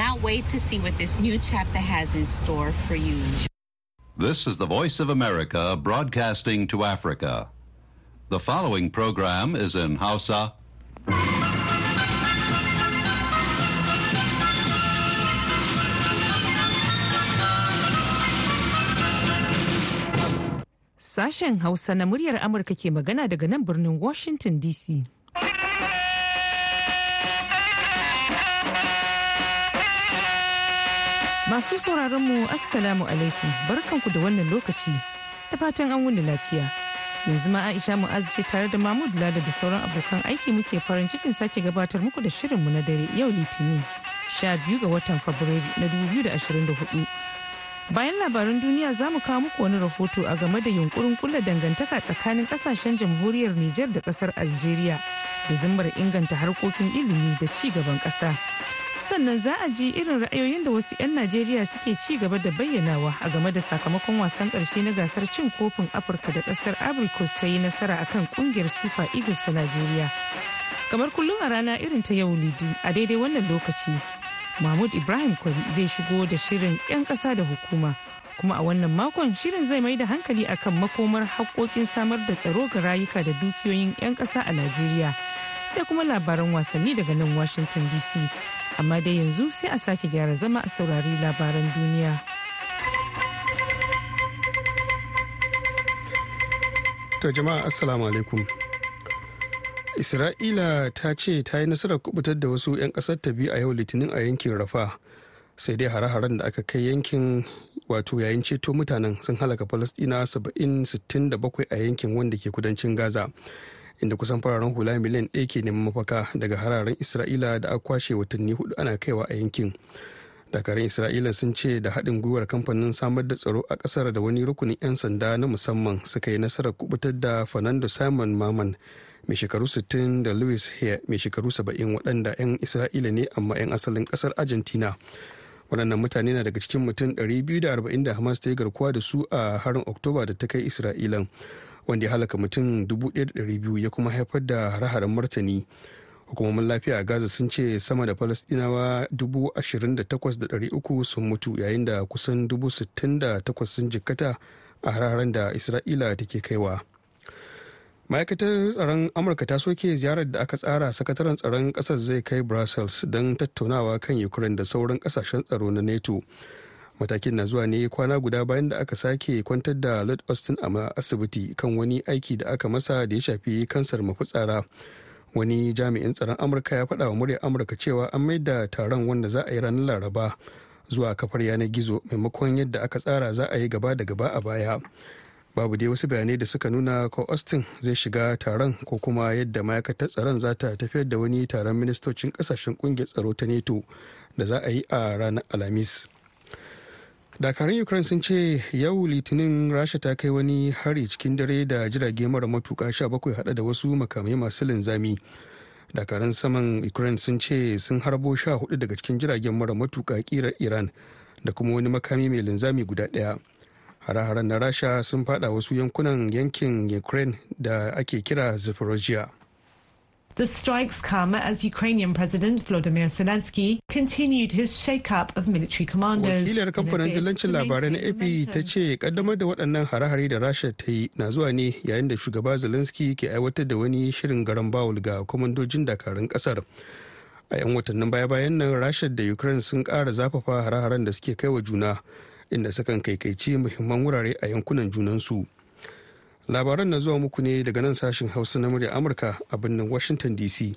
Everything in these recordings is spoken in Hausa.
cannot wait to see what this new chapter has in store for you. This is the Voice of America broadcasting to Africa. The following program is in Hausa. Sashen Hausa na muryar Amurka ke magana daga nan birnin Washington DC. Masu sauraron mu Assalamu alaikum barkanku da wannan lokaci ta fatan an wuni lafiya. Yanzu ma Aisha Mu'azu ce tare da Mahmud Lada da sauran abokan aiki muke farin cikin sake gabatar muku da shirinmu na dare yau Litinin 12 ga watan Fabrairu na 2024. Bayan labaran duniya za mu kawo muku wani rahoto a game da yunkurin kula dangantaka tsakanin ƙasashen jamhuriyar Nijar da ƙasar Algeria da zimmar inganta harkokin ilimi da ci gaban kasa. sannan za a ji irin ra'ayoyin da wasu 'yan najeriya suke ci gaba da bayyanawa a game da sakamakon wasan ƙarshe na gasar cin kofin afirka da ƙasar abricos ta yi nasara akan ƙungiyar super eagles ta najeriya kamar kullum a rana irin ta yau lidi a daidai wannan lokaci mahmud ibrahim kwari zai shigo da shirin 'yan ƙasa da hukuma kuma a wannan makon shirin zai mai da hankali akan makomar haƙoƙin samar da tsaro ga rayuka da dukiyoyin 'yan ƙasa a najeriya. Sai kuma labaran wasanni daga nan washington dc amma dai yanzu sai a sake gyara zama a saurari labaran duniya. To jama'a assalamu alaikum. Isra'ila ta ce ta yi nasarar kuɓutar da wasu 'yan ƙasar ta biyu a yau litinin a yankin rafa sai dai hare-haren da aka kai yankin wato yayin ceto mutanen sun halaka falastina 70-67 a yankin wanda ke kudancin gaza inda kusan fararen hula miliyan ɗaya ke neman mafaka daga hararen isra'ila da aka kwashe watanni huɗu ana kaiwa a yankin. Dakarun isra'ila sun ce da haɗin gwiwar kamfanin samar da tsaro a ƙasar da wani rukunin 'yan sanda na musamman suka yi nasarar kuɓutar da fernando simon maman mai shekaru 60 da louis hare mai shekaru 70 waɗanda 'yan isra'ila ne amma 'yan asalin ƙasar argentina. Waɗannan mutane na daga cikin mutum 240 da hamas ta yi garkuwa da su a harin oktoba da ta kai isra'ilan wanda ya halaka mutum 1,200 ya kuma haifar da hare-haren martani. Hukumomin lafiya a gaza sun ce sama da falastinawa 28,300 sun mutu yayin da kusan 68,000 sun jikkata a hare-haren da isra'ila take kaiwa. Ma'aikatar tsaron amurka ta soke ziyarar da aka tsara sakataren tsaron ƙasar zai kai brussels don tattaunawa kan ukraine da sauran ƙasashen tsaro na nato. Matakin na zuwa ne kwana guda bayan da aka sake kwantar da lord austin a asibiti kan wani aiki da aka masa da ya shafi kansar mafitsara. Wani jami'in tsaron amurka ya faɗa wa muryar amurka cewa an maida taron wanda za a yi ranar laraba zuwa kafar yanar gizo maimakon yadda aka tsara za a yi gaba da gaba a baya. Babu dai wasu bayanai da suka nuna ko austin zai shiga taron ko kuma yadda ma'aikatar tsaron za ta tafiyar da wani taron ministocin ƙasashen ƙungiyar tsaro ta neto da za a yi a ranar alhamis. Dakarun ukraine sun ce yau litinin rasha ta kai wani hari cikin dare da jirage mara matuka 17 hada da wasu makamai masu linzami. Dakarun saman ukraine sun ce sun harbo 14 daga cikin jiragen mara matuka kirar iran da kuma wani makami mai linzami guda ɗaya hare-haren na rasha sun fada wasu yankunan yankin ukraine da ake kira zaporozhia The strikes come as Ukrainian President Volodymyr Zelensky continued his shake-up of military commanders. Wakilar kamfanin dillancin labarai na AP ta ce kaddamar da waɗannan hare-hare da Rasha ta yi na zuwa ne yayin da shugaba Zelensky ke aiwatar da wani shirin garan bawul ga kwamandojin dakarun ƙasar. A 'yan watannin baya-bayan nan Rasha da Ukraine sun ƙara zafafa hare-haren da suke kai wa juna inda sukan kaikaici muhimman wurare a yankunan junansu. labaran na zuwa muku ne daga nan sashen hausa na murya amurka a birnin washington dc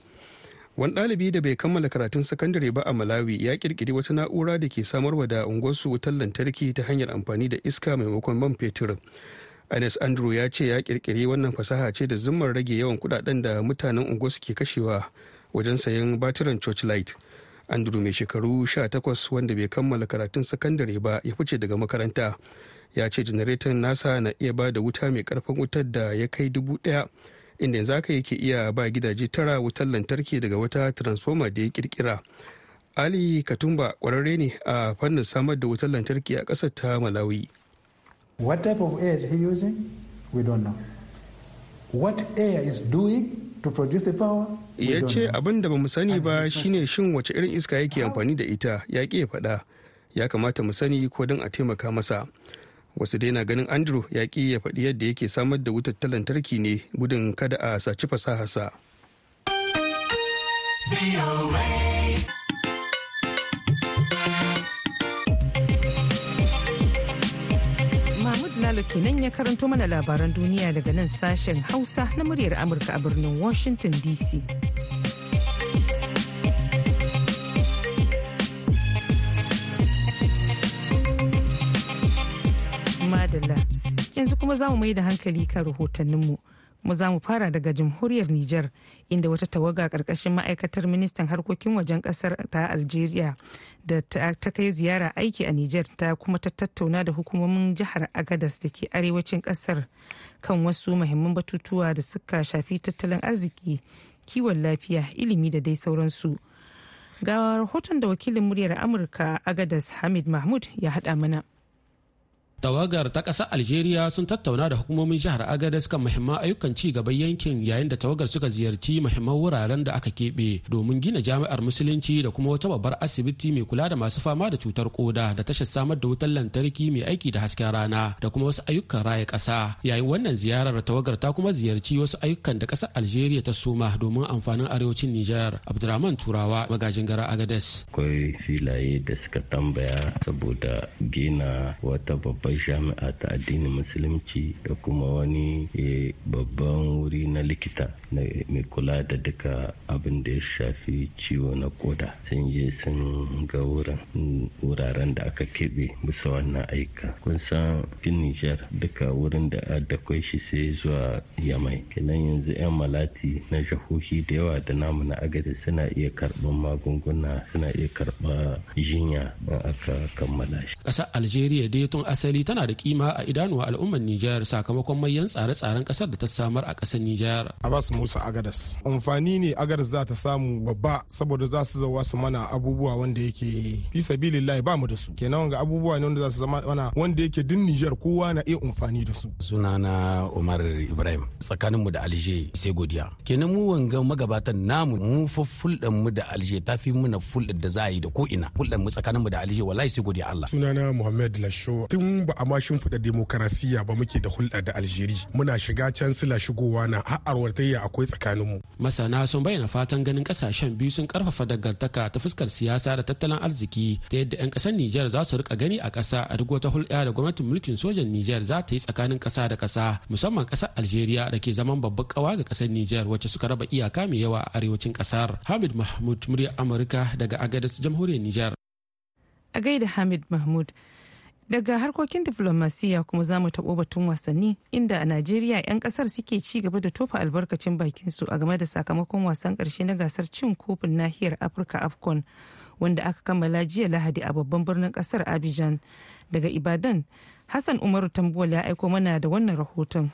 wani ɗalibi da bai kammala karatun sakandare ba a malawi ya kirkiri wata na'ura da ke samarwa da unguwarsu wutar lantarki ta hanyar amfani da iska maimakon man fetur. Ines andrew ya ce ya kirkiri wannan fasaha ce da zimmar rage yawan kuɗaɗen da mutanen unguwarsu ke kashewa wajen sayan batiran light andrew mai shekaru 18 wanda bai kammala karatun sakandare ba ya fice daga makaranta. Ya ce janareton nasa na iya ba da wuta mai ƙarfin wutar da ya kai dubu ɗaya inda yanzu haka yake iya ba gidaje tara wutar lantarki daga wata transformer da ya kirkira ali katumba kwararre ne a fannin samar da wutar lantarki a ƙasar ta malawi. What type of air is he using? We don't know. What air is doing? Ya ce abin da ba mu sani ba shine shin wace irin iska yake amfani da ita ya ya faɗa. Ya kamata mu sani ko don a taimaka masa. Wasu dai na ganin andrew ya ƙi ya faɗi yadda yake samar da wutar ta lantarki ne gudun kada a saci fasaharsa Mahmud Lalo kenan ya karanto mana labaran duniya daga nan sashen Hausa na muryar Amurka a birnin Washington DC. Madalla, yanzu kuma za mu mai da hankali kan rahotanninmu. mu za mu fara daga jamhuriyar Nijar inda wata tawaga ƙarƙashin ma'aikatar ministan harkokin wajen ƙasar ta Algeria da ta kai ziyara aiki a Nijar ta kuma ta tattauna da hukumomin jihar Agadas da ke arewacin ƙasar kan wasu muhimman batutuwa da suka shafi tattalin arziki, kiwon lafiya, ilimi da dai sauransu. Ga rahoton da wakilin muryar Amurka Agadas Hamid Mahmud ya haɗa mana. Tawagar ta ƙasar algeria sun tattauna da hukumomin jihar agadez kan muhimman ayyukan ci gaban yankin yayin da tawagar suka ziyarci muhimman wuraren da aka keɓe domin gina jami'ar musulunci da kuma wata babbar asibiti mai kula da masu fama da cutar koda da tashar samar da wutar lantarki mai aiki da hasken rana da kuma wasu ayyukan raya ƙasa. Yayin wannan ziyarar tawagar ta kuma ziyarci wasu ayyukan da ƙasar algeria ta soma domin amfanin arewacin nijar. Abdurrahman turawa magajin gara agadez. Akwai filaye da suka tambaya saboda gina wata babbar jami'a ta addinin musulunci da kuma wani babban wuri na likita mai kula da duka abin da ya shafi ciwo na koda. Sun je sun ga wuraren da aka keɓe bisa wannan aika. Kun san fin nijar duka wurin da da kwai shi sai zuwa yamai. Kenan yanzu 'yan malati na jahohi da yawa da namu na agadi suna iya karɓar magunguna suna iya karɓar jinya in aka kammala shi. Ƙasar algeria dai tun asali tana da kima a idanuwa al'ummar Nijar sakamakon mayan tsare-tsaren ƙasar da ta samar a ƙasar Nijar. Abbas Musa Agadas. Amfani ne Agadas za ta samu babba saboda za su zauwa su mana abubuwa wanda yake fi sabilillahi ba mu da su. Kenan wanga abubuwa ne wanda za su zama mana wanda yake din Nijar kowa na iya amfani da su. Sunana Umar Ibrahim tsakanin mu da Alger sai godiya. Kenan mu wanga magabatan namu mu fa fulɗan mu da Alger ta fi muna fulɗar da za a yi da ko ina. Fulɗan mu tsakanin mu da Alger wallahi sai godiya Allah. Sunana Muhammad Lasho. Tun ba a ma shimfiɗa demokarasiya ba muke da hulɗa da Aljeri. Muna shiga can sila shigowa na ha'arwatayya akwai tsakaninmu. Masana sun bayyana fatan ganin ƙasashen biyu sun ƙarfafa dangantaka ta fuskar siyasa da tattalin arziki ta yadda 'yan ƙasar Nijar za su riƙa gani a ƙasa a duk wata hulɗa da gwamnatin mulkin sojan Nijar za ta yi tsakanin ƙasa da ƙasa musamman ƙasar Algeria da ke zaman babbar ƙawa ga ƙasar Nijar wacce suka raba iyaka mai yawa a arewacin ƙasar. Hamid Mahmud muryar Amurka daga Agadez jamhuriyar Nijar. A gaida Hamid Mahmud. Daga harkokin diflomasiyya kuma za mu taɓo batun wasanni inda a najeriya 'yan ƙasar suke ci gaba da tofa albarkacin bakinsu a game da sakamakon wasan ƙarshe na gasar cin kofin nahiyar afirka afcon wanda aka kammala jiya lahadi a babban birnin ƙasar abidjan. Daga ibadan hassan umaru tambuwal ya aiko mana da wannan rahoton.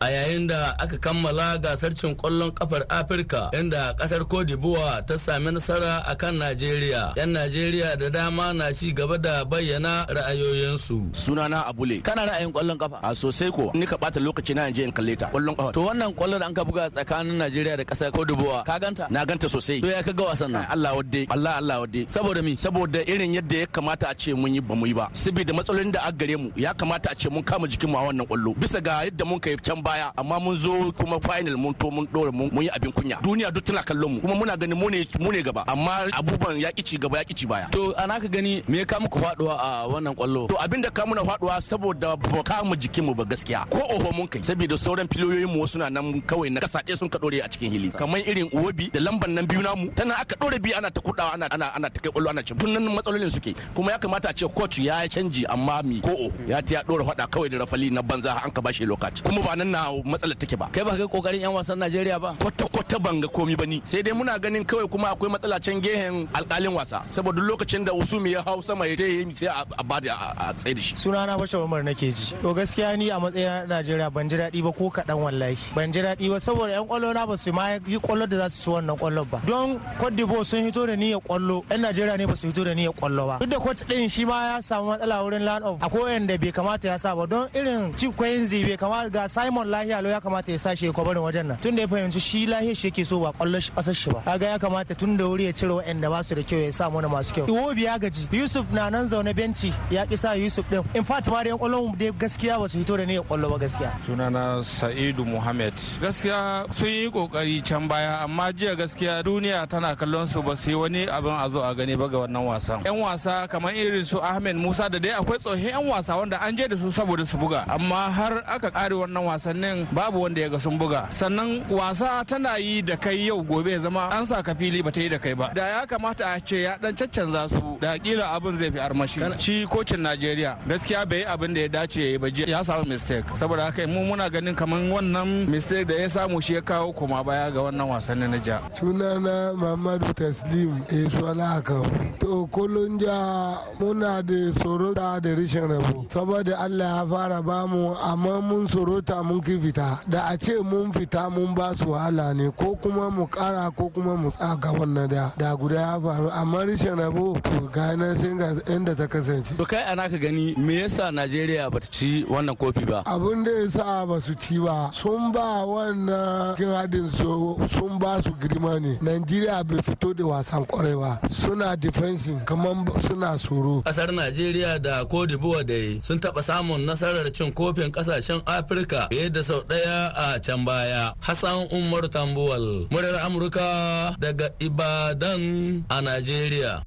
A yayin da aka kammala gasar cin ƙwallon kafar afirka inda ƙasar d'Ivoire ta sami nasara a kan najeriya. Yan najeriya da dama na ci gaba da bayyana ra'ayoyinsu. Sunana abule. Kana ra'ayin ƙwallon kafa a sosai ko ni ka bata lokaci na je in kalle ta. Kwallon kafa to wannan ƙwallon da an ka buga tsakanin najeriya da ƙasar cote d'ivoire ka ganta? Na ganta sosai. To ya ka ga wasan nan? Allah wadde. Allah allah wadde. Saboda mi saboda irin yadda ya kamata a ce mun yi ba mu yi ba. Saboda matsalolin da aka gare mu ya kamata a ce mun kama jikin mu a wannan ƙwallo bisa ga yadda mun kai can baya amma mun zo kuma final mun to mun dore mun yi abin kunya. Duniya duk tana kallon mu kuma muna ganin mu ne mu ne gaba amma abubuwan ya ci gaba ya ci baya. To ana ka gani me ka muku faɗuwa a wannan ƙwallo to abin da ka muna faɗuwa saboda ba ka mu jikin mu ba gaskiya. Ko oho mun kai saboda sauran filoyoyin mu suna nan kawai na kasaɗe sun ka dore a cikin hili. Kamar irin uwabi da lamban nan biyu namu tana aka dore bi ana ta kudawa ana ana ana ta kai ƙwallo ana cin tun nan matsalolin suke. Kuma ya kamata a ce coach ya canji amma mi? Ko ya ta ya dora fada kawai da rafali na banza an ka bashi lokaci. Kuma ba nan na matsalar take ba. Kai ba kai ƙoƙarin yan wasan Najeriya ba? Kwata kwata ban ga komi ba ne sai dai muna ganin kawai kuma akwai matsala can gehen alkalin wasa. Saboda lokacin da usumi ya hau sama ya yi sai a ba da a tsaye da shi. Sunana bashar umar nake ji. To gaskiya ni a matsayin Najeriya ban ji daɗi ba ko kaɗan wallahi. Ban ji daɗi ba saboda yan ƙwallo na ba su ma yi ƙwallo da za su ci wannan ƙwallon ba. Don Cote d'Ivoire sun hito da niyyar ƙwallo yan Najeriya ne ba su hito da niyyar ƙwallo ba. Duk da coach din shi ma ya samu matsala wurin land of akwai wanda bai kamata ya sa ba. Don irin ci zi bai kamata ga Simon lahiya lau ya kamata ya sa shi ya kwabarin wajen nan. Tun da ya fahimci shi lahiya shi yake so ba ƙwallon ƙasar shi ba. Kaga ya kamata tun da wuri ya cire waɗanda ba su da kyau ya sa mana masu kyau. Iwobi ya gaji. Yusuf na nan zaune benci ya ki sa yusuf din in fact ma da yan ƙwallon dai gaskiya ba su hito da niyyar ƙwallo ba gaskiya. Sunana sa'idu muhammad. Gaskiya sun yi ƙoƙari can baya amma jiya gaskiya duniya tana kallon su ba su yi wani abin a zo a gani ba ga wannan wasan. Yan wasa kamar irin su ahmed musa da dai akwai tsohon yan wasa wanda an je da su saboda su buga amma har aka kare wannan wasannin babu wanda ya ga sun buga. Sannan wasa tana yi da kai yau gobe ya zama an sa ka fili ba ta yi da kai ba. Da ya kamata a ce ya dan caccanza su da kila abin zai fi armashi. Shi kocin najeriya gaskiya bai yi abin da ya dace ya yi ba ya samu mistake. Saboda haka mu muna ganin kamar wannan mistake da ya samu shi ya kawo koma baya ga wannan wasannin na ja sunana mamadu taslim esuwala kan to kullum ja muna da sorota da rishin rabo. Saboda allah ya fara ba mu amma mun sorota mun ki fita. Da a ce mun fita mun ba su wahala ne ko kuma mu kara ko kuma mu tsaga wannan da da guda ya faru. Amma rishin rabo to ga nan sai ga inda ta kasance. To kai ana ka gani me yasa najeriya bata ci wannan kofi ba? Abin da yasa ba su ci ba sun ba wannan kin hadin sun ba su girma ne. Najeriya bai fito da wasan ƙwarai ba. Suna defensive kamar suna tsoro. Kasar Najeriya da Cote d'Ivoire dai sun taɓa samun nasarar cin kofin ƙasashen Afirka fiye da sau ɗaya a can baya. Hassan Umar Tambuwal, muryar Amurka daga Ibadan a Najeriya.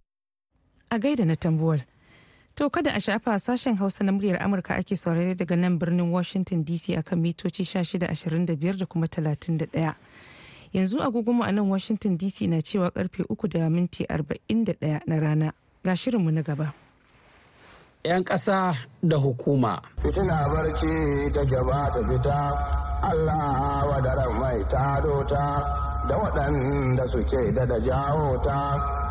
A gaida na Tambuwal. To kada a shafa sashen Hausa na muryar Amurka ake saurare daga nan birnin Washington DC akan mitoci 1625 da kuma 31. yanzu agogonmu a nan washington dc na cewa ƙarfe uku da minti arba'in da ɗaya na rana ga shirinmu na gaba 'yan ƙasa da hukuma fitina barci ta gaba ta fita allah wadaran mai tado ta da waɗanda suke da da jawo ta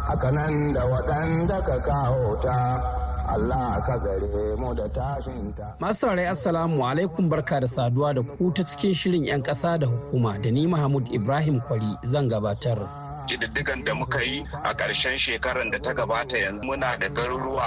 haka nan da waɗanda ka kawo ta Allah ka gare mu da tashinta. Masu saurari Assalamu alaikum barka da saduwa da ku ta cikin shirin 'yan ƙasa da hukuma da ni Mahmud Ibrahim Kwari zan gabatar. Ƙididdigan da muka yi a ƙarshen shekarar da ta gabata yanzu muna da garuruwa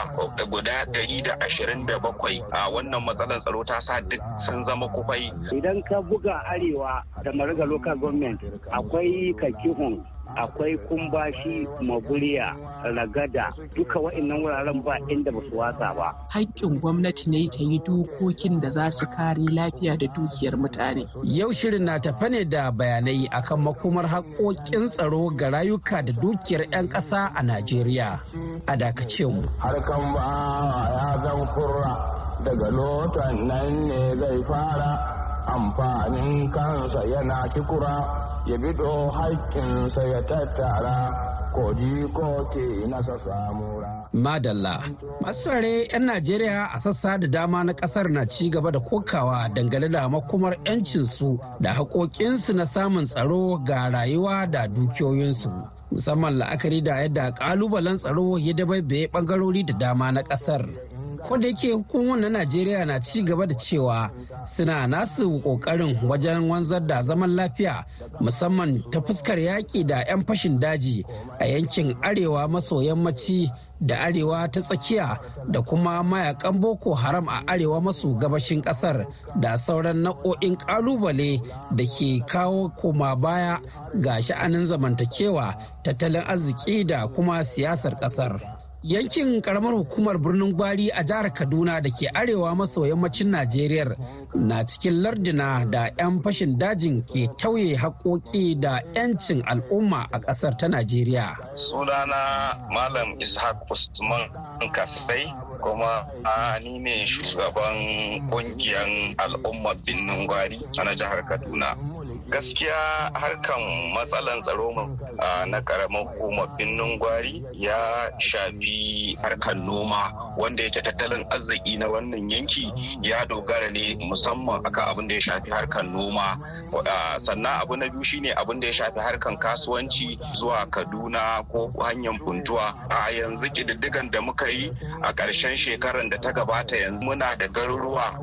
guda ɗari da ashirin da bakwai a wannan matsalar tsaro ta sa duk sun zama kufai. Idan ka buga arewa da mariga local government akwai kakihun akwai kumbashi maguriya ragada duka wa'annan wuraren ba inda ba su watsa ba. Haƙƙin gwamnati ne ta yi dokokin da za su kare lafiya da dukiyar mutane. Yau shirin na tafa ne da bayanai akan makomar haƙƙoƙin tsaro ga rayuka da dukiyar 'yan ƙasa a Najeriya. A dakace mu. Harkan ba ya zan kurra daga lotan nan ne zai fara amfanin kansa yana kikura. ya bido haƙƙinsa ya tattara koji ko ke nasa samura. Madalla. Masu 'yan Najeriya a sassa da dama na ƙasar na ci gaba da kokawa dangane da makomar 'yancinsu da haƙoƙinsu na samun tsaro ga rayuwa da dukiyoyinsu. Musamman la'akari da yadda ƙalubalen tsaro ya dabaibaye ɓangarori da dama na ƙasar. Ko da yake hukumar na najeriya na ci gaba da cewa suna nasu ƙoƙarin wajen wanzar da zaman lafiya musamman ta fuskar yaƙi da 'yan fashin daji a yankin arewa maso yammaci da arewa ta tsakiya da kuma mayaƙan boko haram a arewa maso gabashin ƙasar da sauran nau'o'in ƙalubale da ke kawo koma baya ga sha'anin zamantakewa tattalin arziki da kuma siyasar ƙasar. Yankin karamar hukumar birnin gwari a jihar kaduna da ke arewa maso yammacin najeriya na cikin lardina da 'yan fashin dajin ke tauye haƙoƙi da 'yancin al'umma a ƙasar ta najeriya. Sunana malam ishaq usman kasai kuma ni ne shugaban ƙungiyar al'ummar birnin gwari a jihar kaduna. Gaskiya harkan matsalan tsaro na karamar hukumar binnin gwari ya shafi harkan noma. Wanda yake tattalin arziki na wannan yanki ya dogara ne musamman akan abin da ya shafi harkan noma. Sannan abu na biyu shine abin da ya shafi harkan kasuwanci zuwa kaduna ko hanyar funtuwa. A yanzu kididdigan da muka yi a ƙarshen shekarar da ta gabata yanzu muna da garuruwa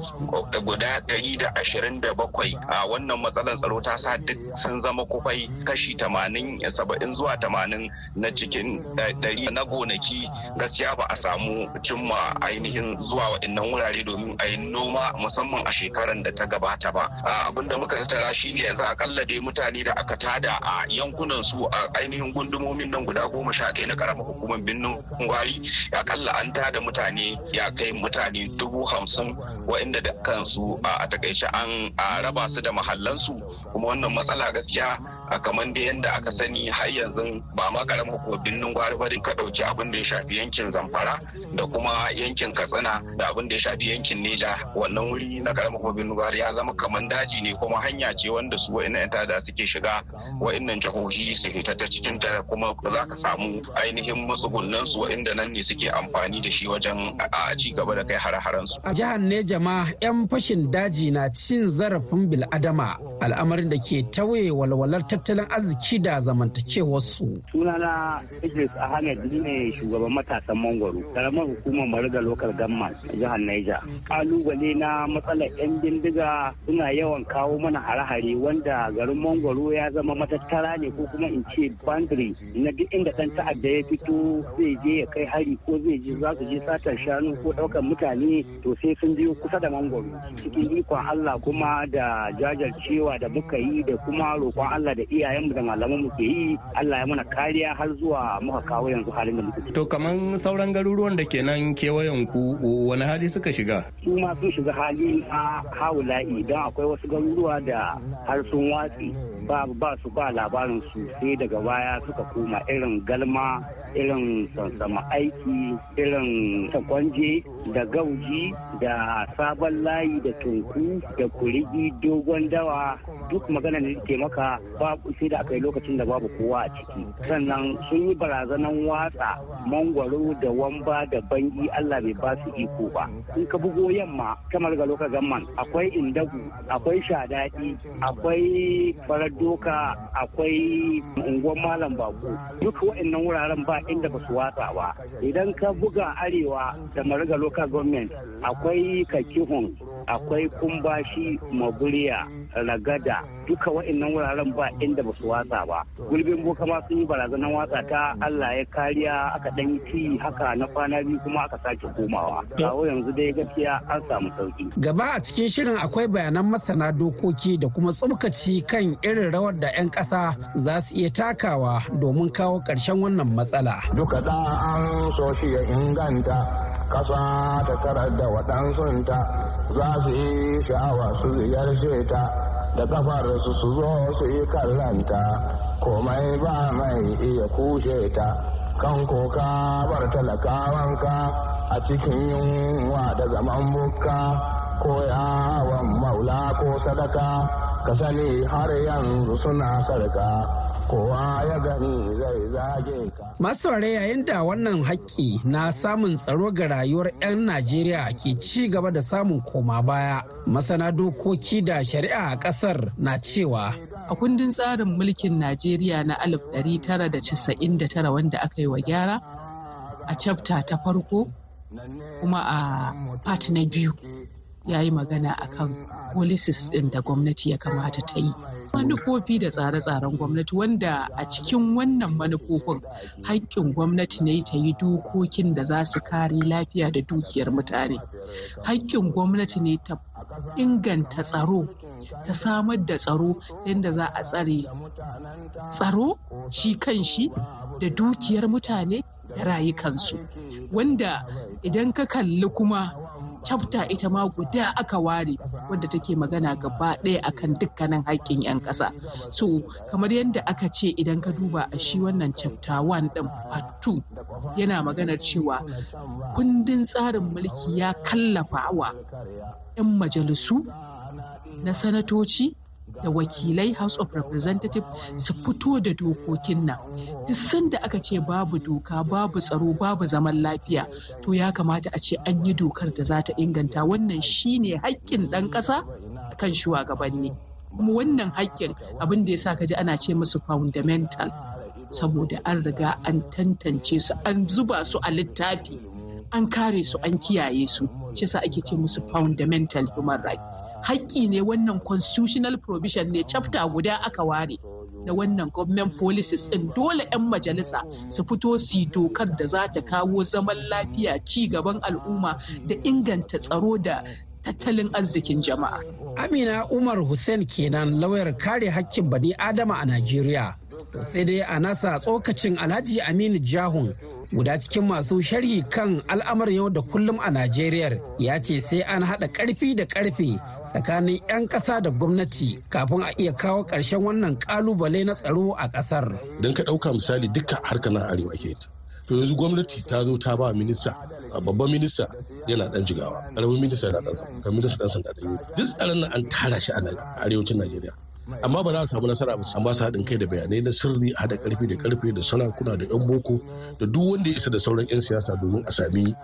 guda ɗari da ashirin da bakwai. A wannan matsalar tsaro ta sa duk sun zama kufai kashi tamanin saba'in zuwa tamanin na cikin ɗari na gonaki. Gaskiya ba a samu cimma ainihin zuwa waɗannan wurare domin a yi noma musamman a shekarar da ta gabata ba. Abin da muka tattara shi ne yanzu akalla dai mutane da aka tada a yankunan su a ainihin gundumomin nan guda goma sha ɗaya na karamar hukumar birnin gwari akalla an tada mutane ya kai mutane dubu hamsin waɗanda da kansu a taƙaice an raba su da mahallansu kuma wannan matsala gaskiya a kamar da yadda aka sani har yanzu ba ma karamar hukumar birnin gwari ba ka ɗauki abin da ya shafi yankin zamfara. Da kuma yankin katsina da abin da ya shafi yankin neja wannan wuri na karamar hukumar birnin ya zama kamar daji ne kuma hanya ce wanda su wa'annan yan tada suke shiga wa'annan jihohi su fita ta cikin ta kuma za ka samu ainihin matsugunan su wa'inda nan ne suke amfani da shi wajen a ci gaba da kai hare-haren su. A jihar Neja ma 'yan fashin daji na cin zarafin bil'adama al'amarin da ke tauye walwalar tattalin arziki da zamantakewarsu. Sunana Idris Ahmed ne shugaban matasan Mangwaro, karamar hukumar Mariga Local Government a jihar Niger. Kalubale na matsalar 'yan bindiga suna yawan kawo mana hare-hare wanda garin Mangwaro ya zama matattara ne ko kuma in ce boundary na duk inda ɗan ta'adda ya fito zai je ya kai hari ko zai je za su je satar shanu ko ɗaukar mutane to sai sun biyo kusa da Mangwaro. Cikin ikon Allah kuma da jajircewa da muka yi da kuma roƙon Allah da iyayenmu da malamanmu ke yi Allah ya mana kariya har zuwa muka kawo yanzu halin da muke To kaman sauran garuruwan da ke nan kewayen ku wani hali suka shiga? Su ma sun shiga hali na hawula'i don akwai wasu garuruwa da har sun watsi ba ba su ba labarin su sai daga baya suka koma irin galma irin sansama aiki irin takwanje da gauji da sabon layi da tunku da kurigi dogon dawa duk magana da ke maka babu sai da aka yi lokacin da babu kowa a ciki. Sannan sun yi barazanan watsa mangwaro da wamba da bangi allah bai ba su iko ba. In ka bugo yamma kamar ga lokacin gamman akwai indagu akwai shadadi akwai farar doka akwai unguwar malam bako duk waɗannan wuraren ba inda ba su watsa ba. Idan ka buga arewa da mariga local government akwai kakihun akwai kumbashi maburiya ragada duka waɗannan wuraren ba inda ba su watsa ba. Gulbin boka ma sun yi barazanar watsa ta allah ya kariya aka ɗan yi haka na kwana biyu kuma aka sake komawa. Kawo yanzu dai gaskiya an samu sauƙi gaba a cikin shirin akwai bayanan masana dokoki da kuma tsubkaci kan irin rawar da 'yan ƙasa za su iya takawa domin kawo ƙarshen wannan matsala. Duka da an so shi ya inganta. Ƙasa ta tarar da waɗansunta za su yi sha'awa su ziyarce ta da kafar su su zo su yi kallanta. Komai ba mai iya kushe ta kan koka bar talakawanka a cikin yunwa da zaman bukka. Ko yawon maula ko sadaka ka sani har yanzu suna sarka. Kowa ya gani zai zage Masu yayin da wannan haƙƙi na samun tsaro ga rayuwar 'yan Najeriya ke ci gaba da samun koma baya. Masana dokoki da shari'a a ƙasar na cewa. A kundin tsarin mulkin Najeriya na 1999 wanda aka yi wa gyara a chapter ta farko kuma a part na biyu ya yi magana akan policies ɗin da gwamnati ya kamata ta yi. Manufofi da tsare-tsaren gwamnati wanda a cikin wannan manufofin haƙƙin gwamnati ne ta yi dokokin da za su kare lafiya da dukiyar mutane. Haƙƙin gwamnati ne ta inganta tsaro ta samar da tsaro yadda za a tsare tsaro shi kan shi da dukiyar mutane da rayukansu. Wanda idan ka kalli kuma chapter ita ma guda aka ware wadda take magana gaba ɗaya akan dukkanin haƙƙin 'yan ƙasa. So kamar yadda aka ce idan ka duba a shi wannan chapter 1 ɗin part 2 yana maganar cewa kundin tsarin mulki ya kallafa wa 'yan majalisu na sanatoci da wakilai house of representative su fito da dokokin nan. Duk sanda aka ce babu doka babu tsaro babu zaman lafiya to ya kamata a ce an yi dokar da za ta inganta. Wannan shine haƙƙin ɗan ƙasa kan shugabanni. Kuma wannan haƙƙin abin da ya sa ka ji ana ce musu fundamental saboda an riga an tantance su an zuba su a littafi an kare su an kiyaye su. Shi ake ce musu fundamental human right haƙƙi ne wannan constitutional provision ne chapter guda aka ware na wannan government policies ɗin dole 'yan majalisa su fito su dokar da za ta kawo zaman lafiya ci gaban al'umma da inganta tsaro da tattalin arzikin jama'a. Amina Umar Hussein kenan lauyar kare hakkin bani Adama a Najeriya. Sai dai a nasa tsokacin Alhaji Aminu Jahun guda cikin masu sharhi kan al'amarin yau da kullum a Najeriya ya ce sai an haɗa ƙarfi da ƙarfe tsakanin 'yan ƙasa da gwamnati kafin a iya kawo ƙarshen wannan ƙalubale na tsaro a ƙasar. Idan ka ɗauka misali duka harkar na arewa ke to yanzu gwamnati ta zo ta ba minista babban minista yana dan jigawa ƙaramin minista yana dan kan minista sanda dan duk tsaron nan an tara shi a arewacin najeriya. Amma ba za a samu nasara ba amma su haɗin kai da bayanai na sirri a haɗa ƙarfi da ƙarfe da sarakuna da yan boko da duk wanda ya isa da sauran yan siyasa domin a sami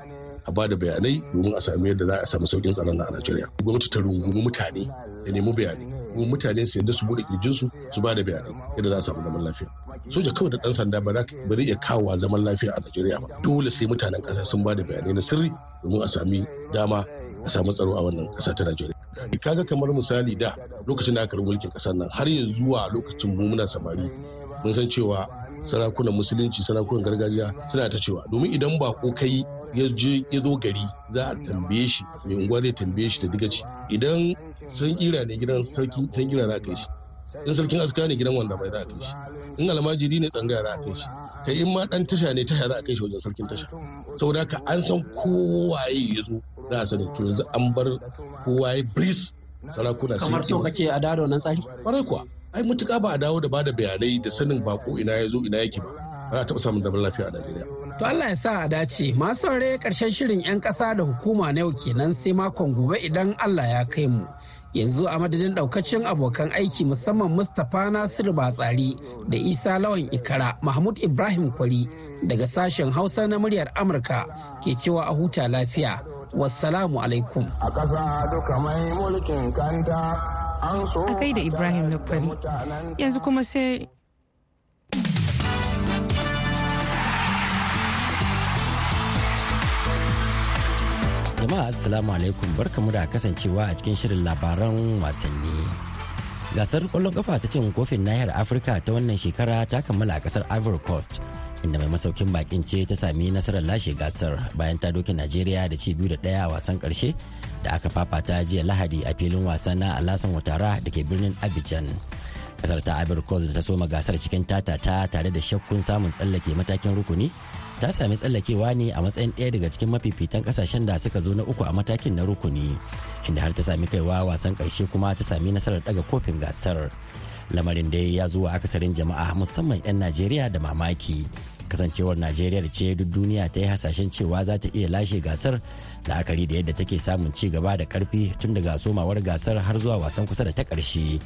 a ba da bayanai domin a sami yadda za a samu saukin tsaron a najeriya. Gwamnati ta rungumi mutane da nemi bayanai kuma mutane su yadda su buɗe kirjinsu su ba da bayanai yadda za a samu zaman lafiya. Soja kawai da dan sanda ba zai iya kawo zaman lafiya a Najeriya ba. Dole sai mutanen kasa sun ba da bayanai na sirri domin a sami dama a samu tsaro a wannan kasa ta Najeriya. Kaga kamar misali da lokacin da aka mulkin ƙasar nan har yanzu zuwa lokacin mu muna samari mun san cewa sarakunan musulunci sarakunan gargajiya suna ta cewa domin idan ba ko kai ya je ya zo gari za a tambaye shi mai unguwa zai tambaye shi da digaci. Idan san kira ne gidan sarki san kira za kai shi. In sarkin aska ne gidan wanda bai za a kai shi. In almajiri ne tsangaya za a kai shi. Kai in ma dan tasha ne tasha za a kai shi wajen sarkin tasha. Saboda haka an san kowaye ya zo za a sani. To yanzu an bar kowaye bris sarakuna kamar so kake a dado nan tsari? Kwarai kuwa. Ai mutuka ba a dawo da ba da bayanai da sanin bako ina ya zo ina yake ba. Ba a taɓa samun zaman lafiya a Najeriya. To Allah ya sa a dace. Masu saurare ƙarshen shirin 'yan ƙasa da hukuma na yau kenan sai makon gobe idan Allah ya kai mu. Yanzu a madadin daukacin abokan aiki musamman Mustapha Nasiru Batsari da Isa Lawan Ikara Mahmud Ibrahim Kwari daga sashen Hausa na muryar Amurka ke cewa a huta lafiya. Wassalamu alaikum. A ƙasa duka mai mulkin kanta an so. A kai da Ibrahim na Kwari. Yanzu kuma sai jama'a assalamu alaikum. Barkamu da kasancewa a cikin shirin labaran wasanni. Gasar ƙwallon kafa ta cin kofin nahiyar afirka ta wannan shekara ta kammala a ƙasar ivory coast inda mai masaukin bakin ce ta sami nasarar lashe gasar bayan ta doke najeriya da ci biyu da ɗaya a wasan ƙarshe da aka fafata jiya lahadi a filin wasa na alasan watara da ke birnin abidjan. Kasar ta ivory coast da ta soma gasar cikin tatata tare da shakkun samun tsallake matakin rukuni ta sami tsallakewa ne a matsayin ɗaya daga cikin mafifitan ƙasashen da suka zo na uku a matakin na rukuni inda har ta sami kaiwa wasan ƙarshe kuma ta sami nasarar daga kofin gasar. Lamarin da ya zo a akasarin jama'a musamman 'yan najeriya da mamaki. Kasancewar najeriya ce duk duniya ta yi hasashen cewa za ta iya lashe gasar la'akari da yadda take samun ci gaba da ƙarfi tun daga somawar gasar har zuwa wasan kusa da ta ƙarshe.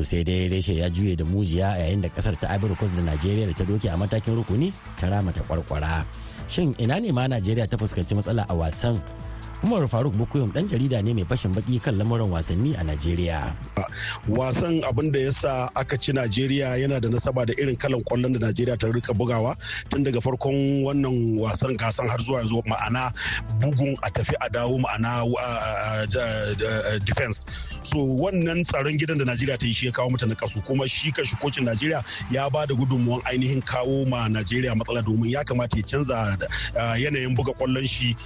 To sai dai reshe ya juye da mujiya yayin da ƙasar ta ivory coast da najeriya da ta doke a matakin rukuni ta rama ta kwarkwara. Shin ina ne ma najeriya ta fuskanci matsala a wasan Umar Faruk Bukuyum dan jarida ne mai fashin baki kan lamuran wasanni a Najeriya. Wasan abin da ya sa aka ci Najeriya yana da nasaba da irin kalan ƙwallon da Najeriya ta riƙa bugawa tun daga farkon wannan wasan gasan har zuwa yanzu ma'ana bugun a tafi a dawo ma'ana defense. So wannan tsaron gidan da Najeriya ta yi shi ya kawo mata na kasu kuma shi kan shi kocin Najeriya ya ba da gudunmuwan ainihin kawo ma Najeriya matsala domin ya kamata ya canza yanayin buga ƙwallon shi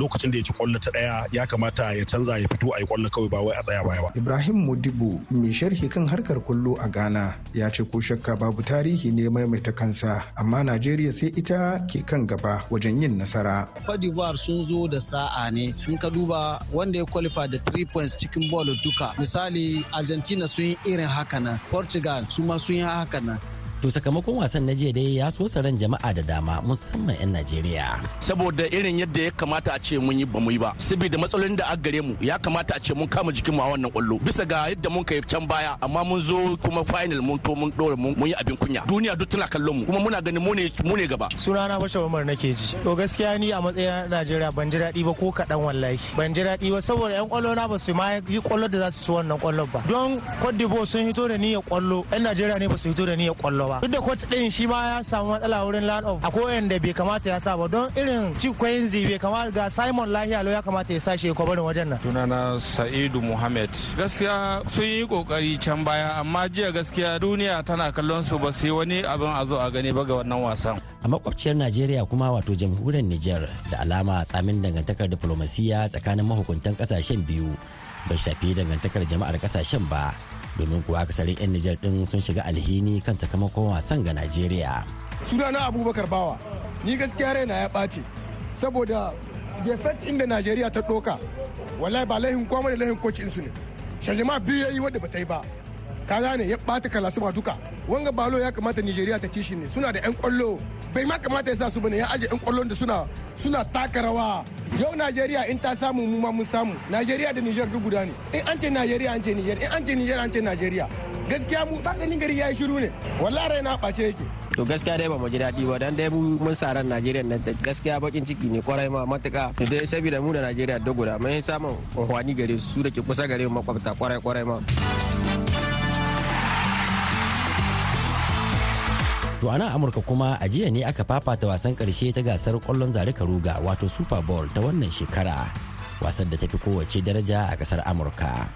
lokacin da ya ci ƙwallo ta ɗaya ya kamata ya canza ya fito a yi ƙwallo kawai ba wai a tsaya baya ba. Ibrahim Modibo mai sharhi kan harkar ƙwallo a Ghana ya ce ko shakka babu tarihi ne maimaita kansa amma Najeriya sai ita ke kan gaba wajen yin nasara. Cote sun zo da sa'a ne in ka duba wanda ya qualify da 3 points cikin ball duka misali Argentina sun yi irin haka nan Portugal su ma sun yi haka nan To sakamakon wasan na jiya dai ya so ran jama'a da dama musamman 'yan Najeriya. Saboda irin yadda ya kamata a ce mun yi ba mu yi ba. Saboda matsalolin da aka gare mu ya kamata a ce mun kama jikin mu a wannan ƙwallo. Bisa ga yadda mun kai can baya amma mun zo kuma final mun to mun dore mun yi abin kunya. Duniya duk tana kallon mu kuma muna ganin mu ne mu ne gaba. Sunana Bashir Umar nake ji. To gaskiya ni a matsayin Najeriya ban ji daɗi ba ko kaɗan wallahi. Ban ji daɗi ba saboda 'yan ƙwallo na ba su ma yi ƙwallo da za su ci wannan ƙwallon ba. Don Cote d'Ivoire sun hito da niyyar ƙwallo 'yan Najeriya ne ba su hito da niyyar ƙwallo gaba duk da coach din shi ma ya samu matsala wurin land of akwai wanda bai kamata ya sa ba. Don irin ci zai bai kamata ga Simon Lahiya ya kamata ya sa shi kwabarin wajen nan. Sunana Sa'idu Muhammad. Gaskiya sun yi ƙoƙari can baya amma jiya gaskiya duniya tana kallon su ba sai wani abin a zo a gani ba ga wannan wasan. A makwabciyar Najeriya kuma wato jamhuriyar Nijar da alama tsamin dangantakar diplomasiya tsakanin mahukuntan ƙasashen biyu bai shafi dangantakar jama'ar ƙasashen ba. Domin kuwa akasarin 'yan Nijar din sun shiga alhini kan sakamakon wasan ga Najeriya. Sunana Abubakar Bawa, ni gaskiya raina ya ɓace saboda defect inda Najeriya ta ɗoka wallahi ba laihin kwamar da laihin koci su ne. Shajama biyu ya yi wadda ba ta yi ba. Ka gane? Ya ɓata kalasu ba duka. Wanga balo ya kamata Nijeriya ta ci shi ne. Suna da 'yan ƙwallo bai ma kamata ya sa su ba ne ya aje 'yan ƙwallon da suna suna taka rawa. Yau najeriya in ta samu mu ma mun samu. Najeriya da niger duk guda ne. In an ce najeriya an ce niger in an ce niger an ce najeriya gaskiya mu ba ganin gari yayi shiru ne. Wallahi raina ɓace yake. To gaskiya dai ba mu ji daɗi ba. Dan dai mun sa ran najeriya nan gaskiya bakin ciki ne ƙwarai ma matuka da dai saboda mu da najeriya duk guda mun samun unhwani gare su da ke kusa gare mu makwabta ƙwarai ƙwarai ma. To a nan Amurka kuma a jiya ne aka fafata wasan ƙarshe ta gasar ƙwallon zare karuga wato Super Bowl ta wannan shekara. Wasan da ta fi kowace daraja a ƙasar Amurka.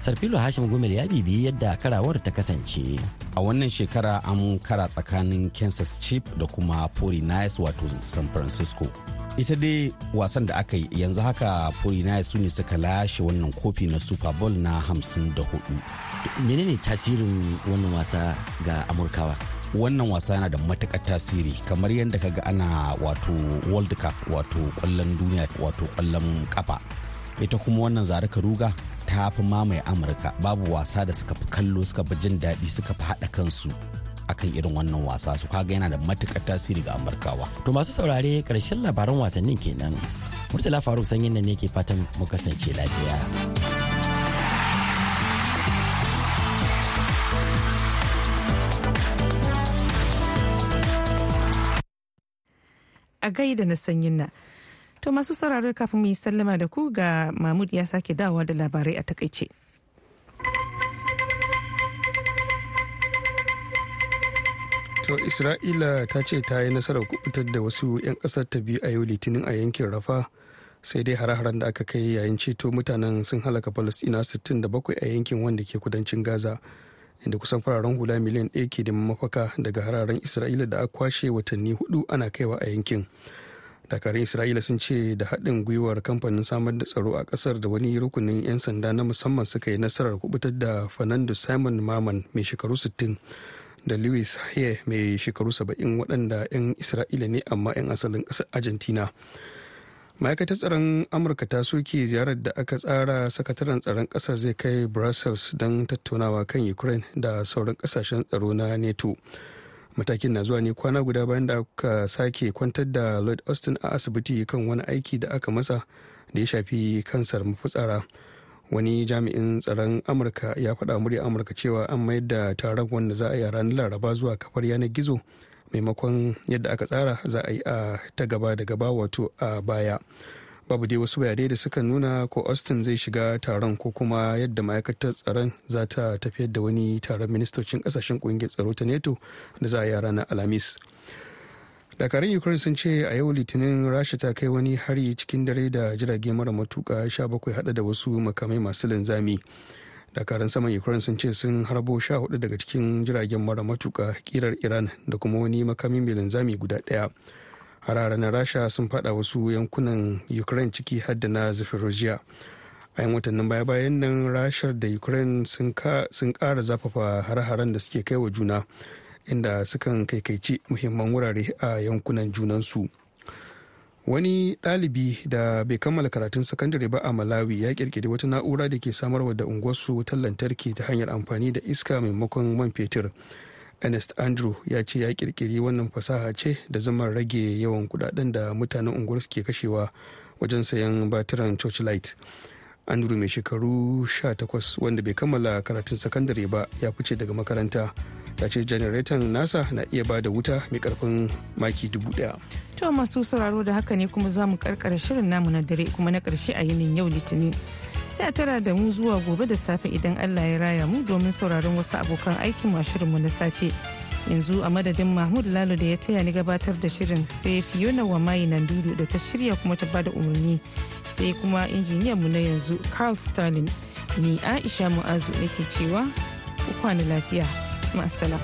Sarfilo Hashim Gumel ya bibiyi yadda karawar ta kasance. A wannan shekara an kara tsakanin Kansas Chief da kuma 49ers wato San Francisco. Ita dai wasan da aka yi yanzu haka 49ers su ne suka lashe wannan kofi na Super Bowl na 54. Menene tasirin wannan wasa ga Amurkawa? Wannan wasa yana da matuƙar tasiri kamar yadda kaga ana wato world cup wato ƙwallon duniya wato ƙwallon kafa ita kuma wannan zare ruga ta fi mamaye amurka. Babu wasa da suka fi kallo suka fi jin daɗi suka fi haɗa kansu akan irin wannan wasa. Su kaga yana da matuƙar tasiri ga amurkawa. To masu saurare ƙarshen labaran wasannin kenan. Murtala faruk sanyin nan ne ke fatan mu kasance lafiya. A gaida na sanyin na. To masu sauraro kafin mu yi sallama da ku ga Mahmud ya sake dawowa da labarai a taƙaice. To Isra'ila ta ce ta yi nasarar kuɓutar da wasu 'yan ƙasar ta biyu a yau litinin a yankin Rafa sai dai hare-haren da aka kai yayin ceto mutanen sun halaka Falasɗina 67 a yankin wanda ke kudancin Gaza. Inda kusan fararen hula miliyan ɗaya ke da mafaka daga hararen isra'ila da aka kwashe watanni huɗu ana kaiwa a yankin. Dakarun isra'ila sun ce da haɗin gwiwar kamfanin samar da tsaro a ƙasar da wani rukunin 'yan sanda na musamman suka yi nasarar kuɓutar da fernando simon maman mai shekaru 60 da louis haye mai shekaru 70 waɗanda 'yan isra'ila ne amma 'yan asalin ƙasar argentina. Ma'aikatar tsaron amurka ta soke ziyarar da aka tsara sakataren tsaron ƙasar zai kai brussels don tattaunawa kan ukraine da sauran ƙasashen tsaro na neto matakin na zuwa ne kwana guda bayan da aka sake kwantar da lloyd austin a asibiti kan wani aiki da aka masa da ya shafi kansar mafitsara. Wani jami'in tsaron amurka ya faɗa murya amurka cewa an mayar da taron wanda za a yi ranar laraba zuwa kafar yanar gizo maimakon yadda aka tsara za a yi a ta gaba da gaba wato a baya. Babu dai wasu bayanai da suka nuna ko austin zai shiga taron ko kuma yadda ma'aikatar tsaron za ta tafiyar da wani taron ministocin ƙasashen ƙungiyar tsaro ta neto da za a yi ranar alhamis. Dakarun ukraine sun ce a yau litinin rasha ta kai wani hari cikin dare da jirage mara matuka 17 hada da wasu makamai masu linzami. Dakarun saman ukraine sun ce sun harbo sha huɗu daga cikin jiragen mara matuka kirar iran da kuma wani makami mai linzami guda ɗaya harare na rasha sun fada wasu yankunan ukraine ciki hadda na zafirojiya a yan watannin baya bayan nan rashar da ukraine sun kara zafafa har-haren da suke kai wa juna inda sukan kaikaici muhimman wurare a yankunan junansu. Wani ɗalibi da bai kammala karatun sakandare ba a malawi ya kirkiri wata na'ura da ke samarwa da unguwarsu wutar lantarki ta hanyar amfani da iska maimakon man fetur. Ernest andrew ya ce ya kirkiri wannan fasaha ce da zama rage yawan kuɗaɗen da mutanen unguwar ke kashewa wajen sayan batiran torchlight. Andrew mai shekaru 18 wanda bai kammala karatun sakandare ba ya fice daga makaranta. Ya ce janareton nasa na iya ba da wuta mai ƙarfin maki dubu ɗaya To masu sauraro da haka ne kuma za mu karkara shirin namu na dare kuma na ƙarshe a yinin yau litinin. Sai a tara da mu zuwa gobe da safe idan Allah ya raya mu domin sauraron wasu abokan aikin mu shirinmu na safe. yanzu a madadin mahmud lalo da ya taya ni gabatar da shirin sai fiona wa mai nan dudu da ta shirya kuma ta ba da umarni sai kuma injiniyan mu na yanzu carl stalin ni aisha mu'azu nake cewa ku kwana lafiya ma'asala.